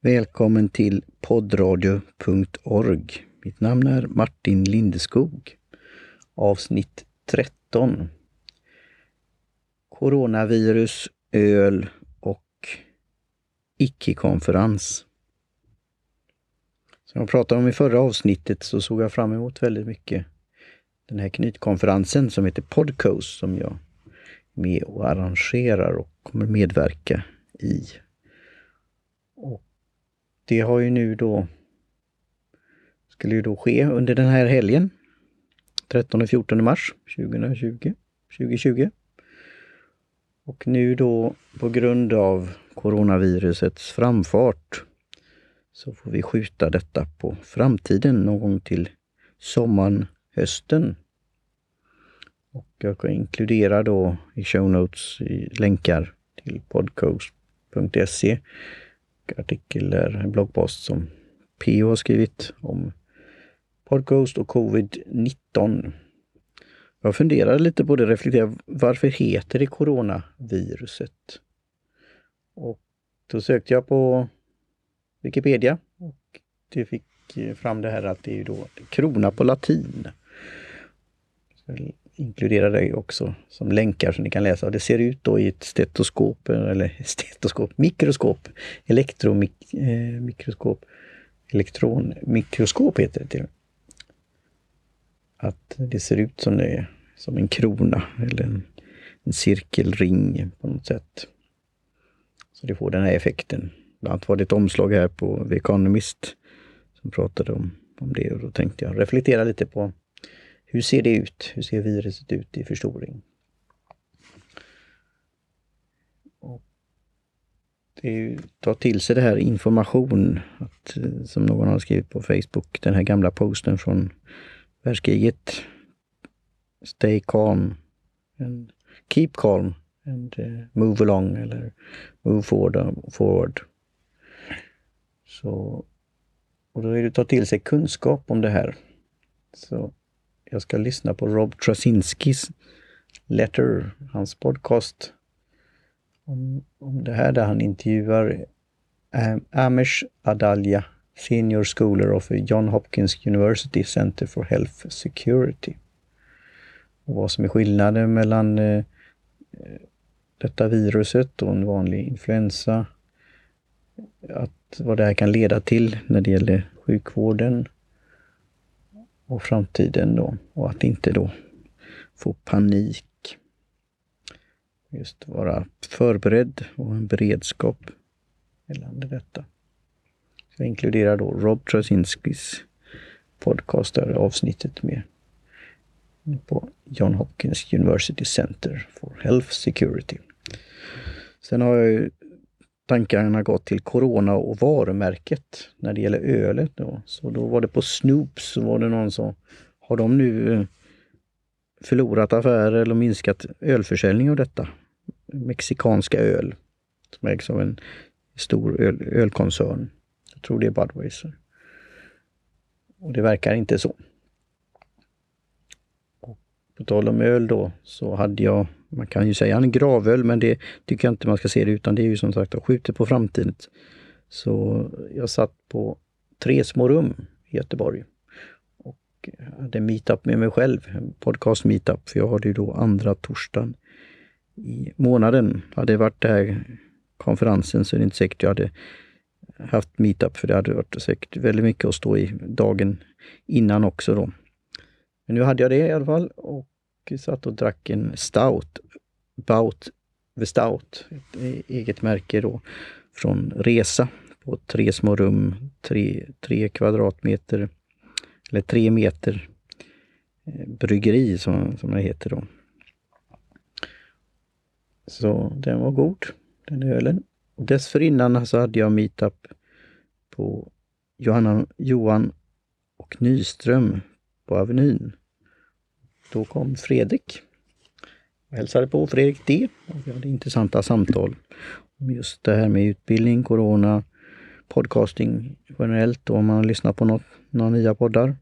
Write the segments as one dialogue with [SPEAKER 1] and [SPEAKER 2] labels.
[SPEAKER 1] Välkommen till poddradio.org. Mitt namn är Martin Lindeskog. Avsnitt 13. Coronavirus, öl och icke-konferens. Som jag pratade om i förra avsnittet så såg jag fram emot väldigt mycket den här knytkonferensen som heter Podcoast som jag är med och arrangerar och kommer medverka i. Det har ju nu då skulle ju då ske under den här helgen. 13 och 14 mars 2020. 2020. Och nu då på grund av coronavirusets framfart så får vi skjuta detta på framtiden någon gång till sommaren, hösten. Och jag kan inkludera då i show notes i länkar till podcast.se artikel där, en bloggpost som PO har skrivit om podcast och covid-19. Jag funderade lite på det, reflekterade, varför heter det coronaviruset? Och då sökte jag på Wikipedia och det fick eh, fram det här att det är då krona på latin inkludera inkluderar det också som länkar som ni kan läsa. Det ser ut då i ett stetoskop, eller stetoskop, mikroskop, elektromikroskop, eh, elektronmikroskop heter det till Att det ser ut som, det är, som en krona eller en, en cirkelring på något sätt. Så det får den här effekten. Bland annat var det ett omslag här på The Economist som pratade om, om det och då tänkte jag reflektera lite på hur ser det ut? Hur ser viruset ut i förstoring? Och det är ta till sig det här information, att, eh, som någon har skrivit på Facebook, den här gamla posten från världskriget. Stay calm and keep calm and eh, move along eller move forward. forward. Så, och då är det att ta till sig kunskap om det här. Så jag ska lyssna på Rob Trasinskis Letter, hans podcast om, om det här där han intervjuar eh, Amish Adalia, Senior Scholar of John Hopkins University Center for Health Security. Och vad som är skillnaden mellan eh, eh detta viruset och en vanlig influensa. Att vad det här kan leda till när det gäller sjukvården och framtiden då. Och att inte då få panik. Just vara förberedd och en beredskap gällande detta. Jag inkluderar då Rob Trasinskis podcast, där avsnittet med på John Hopkins University Center for Health Security. Sen har jag tankarna gått till Corona och varumärket när det gäller ölet. Då. Så då var det på Snoops, så var det någon som, har de nu eh, förlorat affärer eller minskat ölförsäljning av detta? Mexikanska öl, som ägs av en stor öl, ölkoncern. Jag tror det är Budweiser. Och det verkar inte så. Och på tal om öl då, så hade jag man kan ju säga en gravöl, men det tycker jag inte man ska se det utan det är ju som sagt att skjuta på framtiden. Så jag satt på tre små rum i Göteborg och hade meetup med mig själv, podcast meetup, för jag hade ju då andra torsdagen i månaden. Hade det varit den här konferensen så är det inte säkert jag hade haft meetup, för det hade varit säkert väldigt mycket att stå i dagen innan också då. Men nu hade jag det i alla fall och satt och drack en stout. Bout the Stout, ett e-, eget märke då från Resa på tre små rum, tre, tre kvadratmeter, eller tre meter eh, bryggeri som, som det heter då. Så den var god, den ölen. Och dessförinnan så hade jag meetup på Johanna, Johan och Nyström på Avenyn då kom Fredrik. Jag hälsade på Fredrik D. Och vi hade intressanta samtal om just det här med utbildning, corona, podcasting generellt och om man har lyssnat på något, några nya poddar.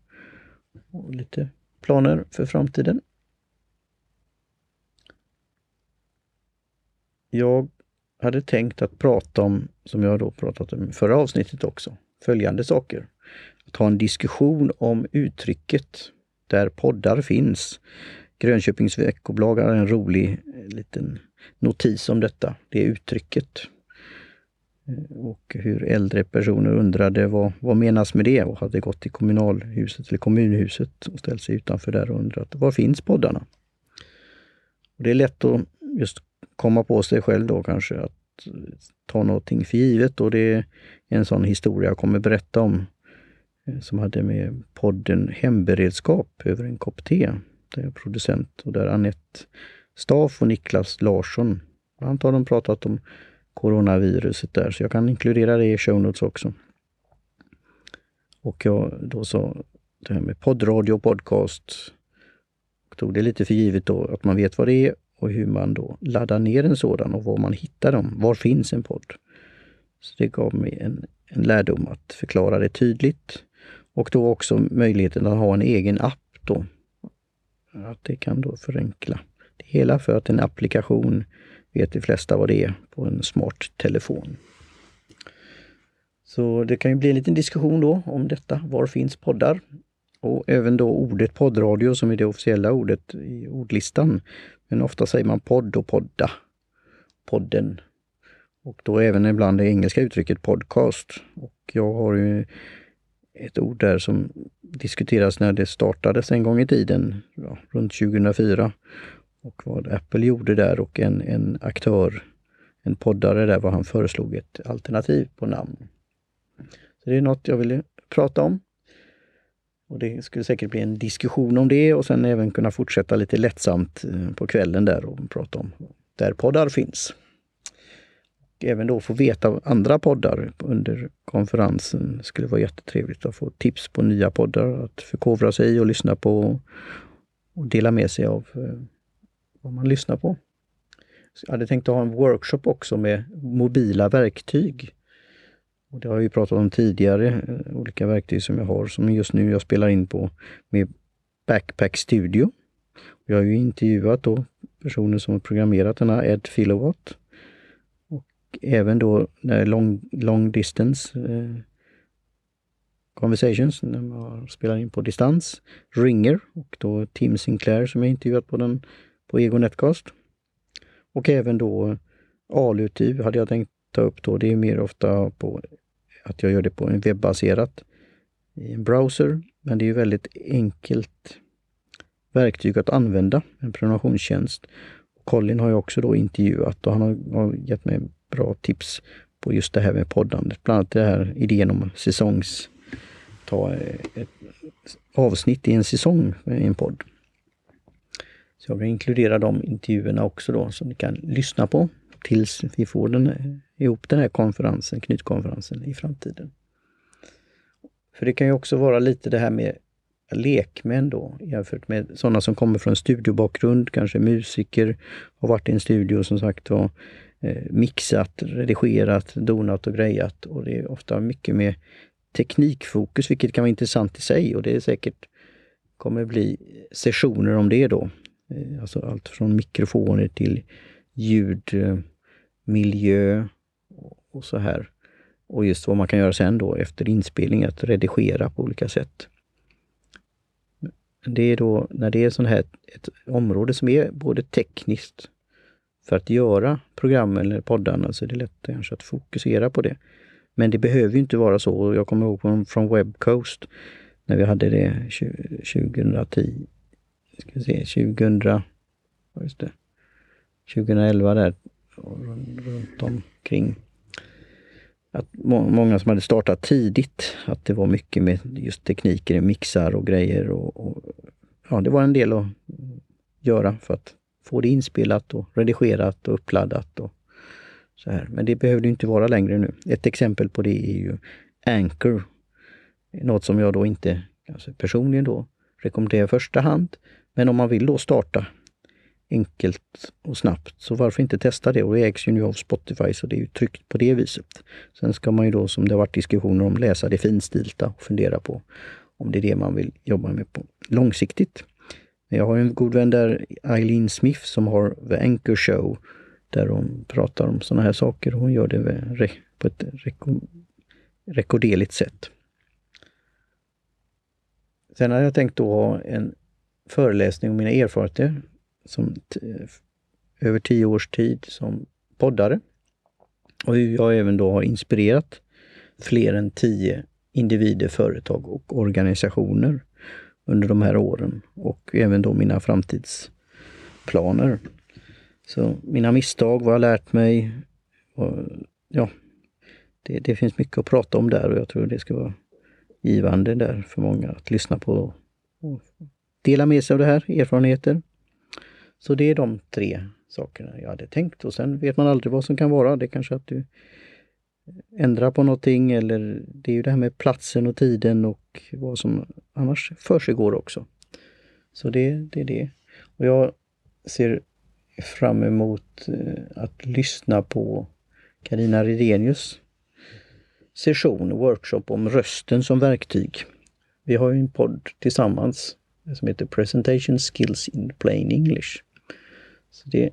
[SPEAKER 1] Och lite planer för framtiden. Jag hade tänkt att prata om, som jag då pratat om i förra avsnittet också, följande saker. Att ha en diskussion om uttrycket där poddar finns. Grönköpings veckoblad har en rolig eh, liten notis om detta, det uttrycket. Eh, och hur äldre personer undrade vad, vad menas med det och hade gått till kommunalhuset eller kommunhuset och ställt sig utanför där och undrat var finns poddarna? Och det är lätt att just komma på sig själv då kanske att eh, ta någonting för givet och det är en sån historia jag kommer berätta om Eh, som hade med podden Hemberedskap över en kopp te. Där jag är producent och där Annette Staff och Niklas Larsson, bland har de pratat om coronaviruset där, så jag kan inkludera det i show notes också. Och jag då sa det här med poddradio och podcast. Och tog det lite för givet då att man vet vad det är och hur man då laddar ner en sådan och var man hittar dem. Var finns en podd? Så det gav mig en, en lärdom att förklara det tydligt. Och då också möjligheten att ha en egen app då. Att det kan då förenkla det hela för att en applikation vet de flesta vad det är på en smart telefon. Så det kan ju bli en liten diskussion då om detta. Var finns poddar? Och även då ordet poddradio som är det officiella ordet i ordlistan. Men ofta säger man podd och podda. Podden. Och då även ibland det engelska uttrycket podcast. Och jag har ju ett ord där som diskuteras när det startades en gång i tiden, ja, runt 2004 och vad Apple gjorde där och en, en aktör, en poddare där, vad han föreslog ett alternativ på namn. Så Det är något jag ville prata om. Och Det skulle säkert bli en diskussion om det och sen även kunna fortsätta lite lättsamt eh, på kvällen där och prata om där poddar finns. Även då få veta andra poddar under konferensen. Det skulle vara jättetrevligt att få tips på nya poddar att förkovra sig i och lyssna på och dela med sig av eh, vad man lyssnar på. Jag hade tänkt att ha en workshop också med mobila verktyg. Och det har vi pratat om tidigare, eh, olika verktyg som jag har som just nu jag spelar in på med Backpack Studio. Jag har ju intervjuat då personer som har programmerat den här Ed Filowatt. Även då när long, long distance eh, conversations, när man spelar in på distans, Ringer och då Tim Sinclair som jag intervjuat på den på Ego Netcast. Och även då ALU-TU hade jag tänkt ta upp då. Det är mer ofta på att jag gör det på en webbaserat i en browser. Men det är väldigt enkelt verktyg att använda, en prenumerationstjänst. Colin har jag också då intervjuat och han har, gett mig bra tips på just det här med poddandet. Bland annat det här idén om säsongs... Ta eh, ett avsnitt i en säsong i en podd. Så jag vill inkludera de intervjuerna också då som ni kan lyssna på tills vi får den, eh, ihop den här konferensen, knytkonferensen i framtiden. För det kan ju också vara lite det här med lekmän då jämfört med sådana som kommer från studiobakgrund, kanske musiker, har varit i en studio som sagt var Eh, mixat, redigerat, donat och grejat och det är ofta mycket med teknikfokus, vilket kan vara intressant i sig och det är säkert kommer bli sessioner om det då. Eh, alltså allt från mikrofoner till ljud, eh, miljö och så här. Och just vad man kan göra sen då efter inspelning, att redigera på olika sätt. Det är då när det är sån här ett område som är både tekniskt för att göra programmen eller poddarna så är det lätt kanske att fokusera på det. Men det behöver ju inte vara så. Jag kommer ihåg från Webcoast när vi hade det 2010 ska vi se, 2000, just det, 2011 där, runt omkring. Att må, många som hade startat tidigt, att det var mycket med just tekniker, mixar och grejer. Och, och, ja, det var en del att göra för att få det inspelat och redigerat och uppladdat. Och så här. Men det behöver det inte vara längre nu. Ett exempel på det är ju Anchor. Något som jag då inte alltså personligen då rekommenderar i första hand. Men om man vill då starta enkelt och snabbt, så varför inte testa det? Och det ägs ju nu av Spotify, så det är ju tryggt på det viset. Sen ska man ju då, som det har varit diskussioner om, läsa det finstilta och fundera på om det är det man vill jobba med på långsiktigt. Jag har en god vän där, Eileen Smith, som har The Anchor Show, där hon pratar om sådana här saker. Hon gör det på ett rekorderligt sätt. Sen hade jag tänkt då ha en föreläsning om mina erfarenheter som över tio års tid som poddare. Och hur jag även då har inspirerat fler än tio individer, företag och organisationer under de här åren och även då mina framtidsplaner. Så mina misstag, vad jag lärt mig. Och, ja, det, det, finns mycket att prata om där och jag tror det ska vara givande där för många att lyssna på och dela med sig av det här, erfarenheter. Så det är de tre sakerna jag hade tänkt och sen vet man aldrig vad som kan vara. Det kanske att du ändra på någonting eller det är ju det här med platsen och tiden och vad som annars försiggår också. Så det, det är det. Och jag ser fram emot eh, att lyssna på Karina Redenius session, workshop om rösten som verktyg. Vi har ju en podd tillsammans som heter Presentation Skills in Plain English. Så det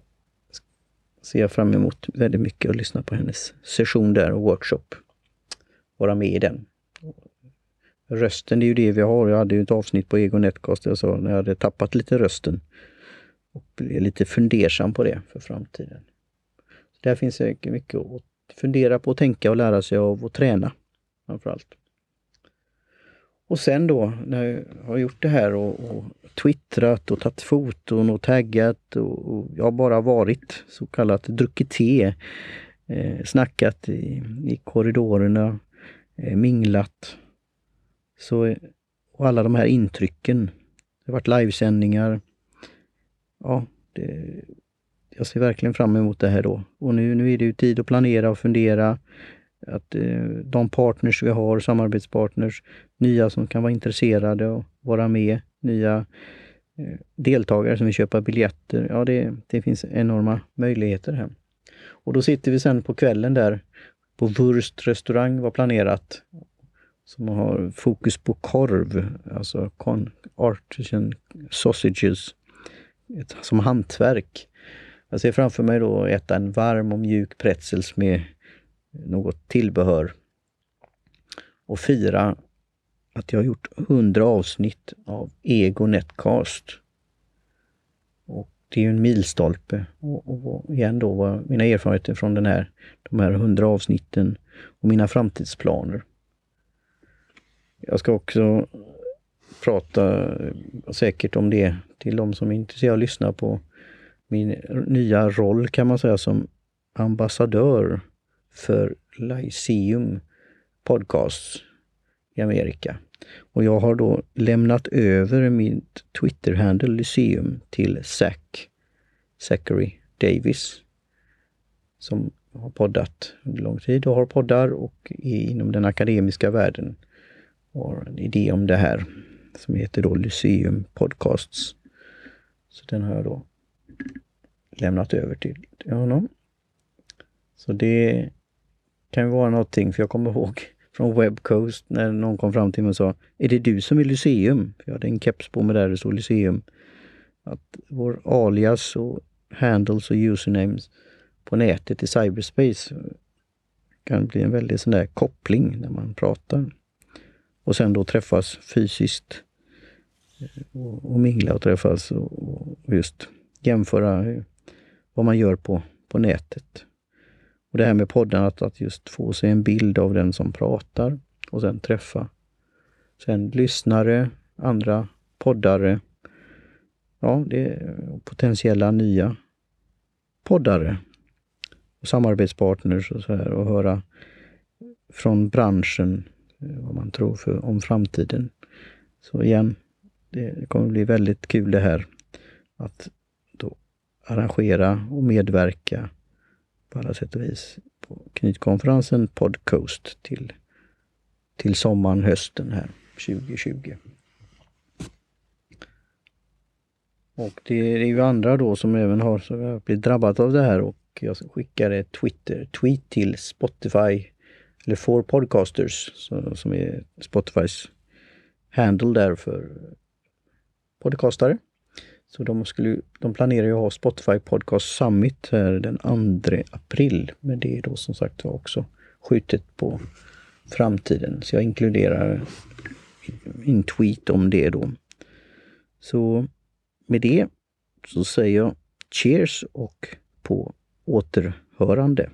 [SPEAKER 1] ser jag fram emot väldigt mycket att lyssna på hennes session där och workshop. Vara med i den. Rösten, är ju det vi har. Jag hade ju ett avsnitt på Ego Netcast där jag sa när jag hade tappat lite rösten. Och blev lite fundersam på det för framtiden. Så där finns säkert mycket att fundera på, tänka och lära sig av och träna framförallt. Och sen då när jag har gjort det här och, och twittrat och tagit foton och taggat och, och jag har bara varit så kallat druckit te, eh, snackat i, i korridorerna, eh, minglat. Så, och alla de här intrycken. Det har varit livesändningar. Ja, det, jag ser verkligen fram emot det här då. Och nu, nu är det ju tid att planera och fundera. Att eh, de partners vi har, samarbetspartners, nya som kan vara intresserade och vara med, nya eh, deltagare som vill köpa biljetter. Ja, det, det finns enorma möjligheter här. Och då sitter vi sen på kvällen där på Wurst restaurang var planerat. Som har fokus på korv, alltså artisan sausages, ett, som hantverk. Jag ser framför mig då äta en varm och mjuk pretzels med något tillbehör och fira att jag har gjort 100 avsnitt av Ego Netcast. Och det är ju en milstolpe. Och, och igen då var mina erfarenheter från den här, de här 100 avsnitten och mina framtidsplaner. Jag ska också prata eh, säkert om det till de som är intresserade av att lyssna på min nya roll kan man säga som ambassadör för Lyceum Podcasts i Amerika. Och jag har då lämnat över mitt Twitter-handle Lyceum till Zach, Zachary Davis, som har poddat under lång tid och har poddar och är inom den akademiska världen och har en idé om det här som heter då Lyceum Podcasts. Så den har jag då lämnat över till honom. Så det kan ju vara någonting, för jag kommer ihåg från Webcoast när någon kom fram till mig och sa Är det du som är Lyceum? Jag hade en keps på mig där det stod Lyceum. Att vår alias och handles och usernames på nätet i cyberspace kan bli en väldigt sån där koppling när man pratar. Och sen då träffas fysiskt eh, och, och mingla och träffas och, och just jämföra vad man gör på, på nätet. Och det här med podden, att, att just få sig en bild av den som pratar och sen träffa sen lyssnare, andra poddare, ja, det är potentiella nya poddare och samarbetspartners och så här och höra från branschen eh, vad man tror för, om framtiden. Så igen, det kommer bli väldigt kul det här att då arrangera och medverka på alla sätt och vis på knytkonferensen Podcoast till, till sommaren, hösten här 2020. Och det är ju andra då som även har så blivit drabbat av det här och jag skickade ett Twitter-tweet till Spotify, eller For Podcasters, som är Spotifys handle där för podcastare. Så de, skulle, de planerar ju att ha Spotify Podcast Summit här den 2 april. Men det är då som sagt var också skjutet på framtiden. Så jag inkluderar en tweet om det då. Så med det så säger jag cheers och på återhörande.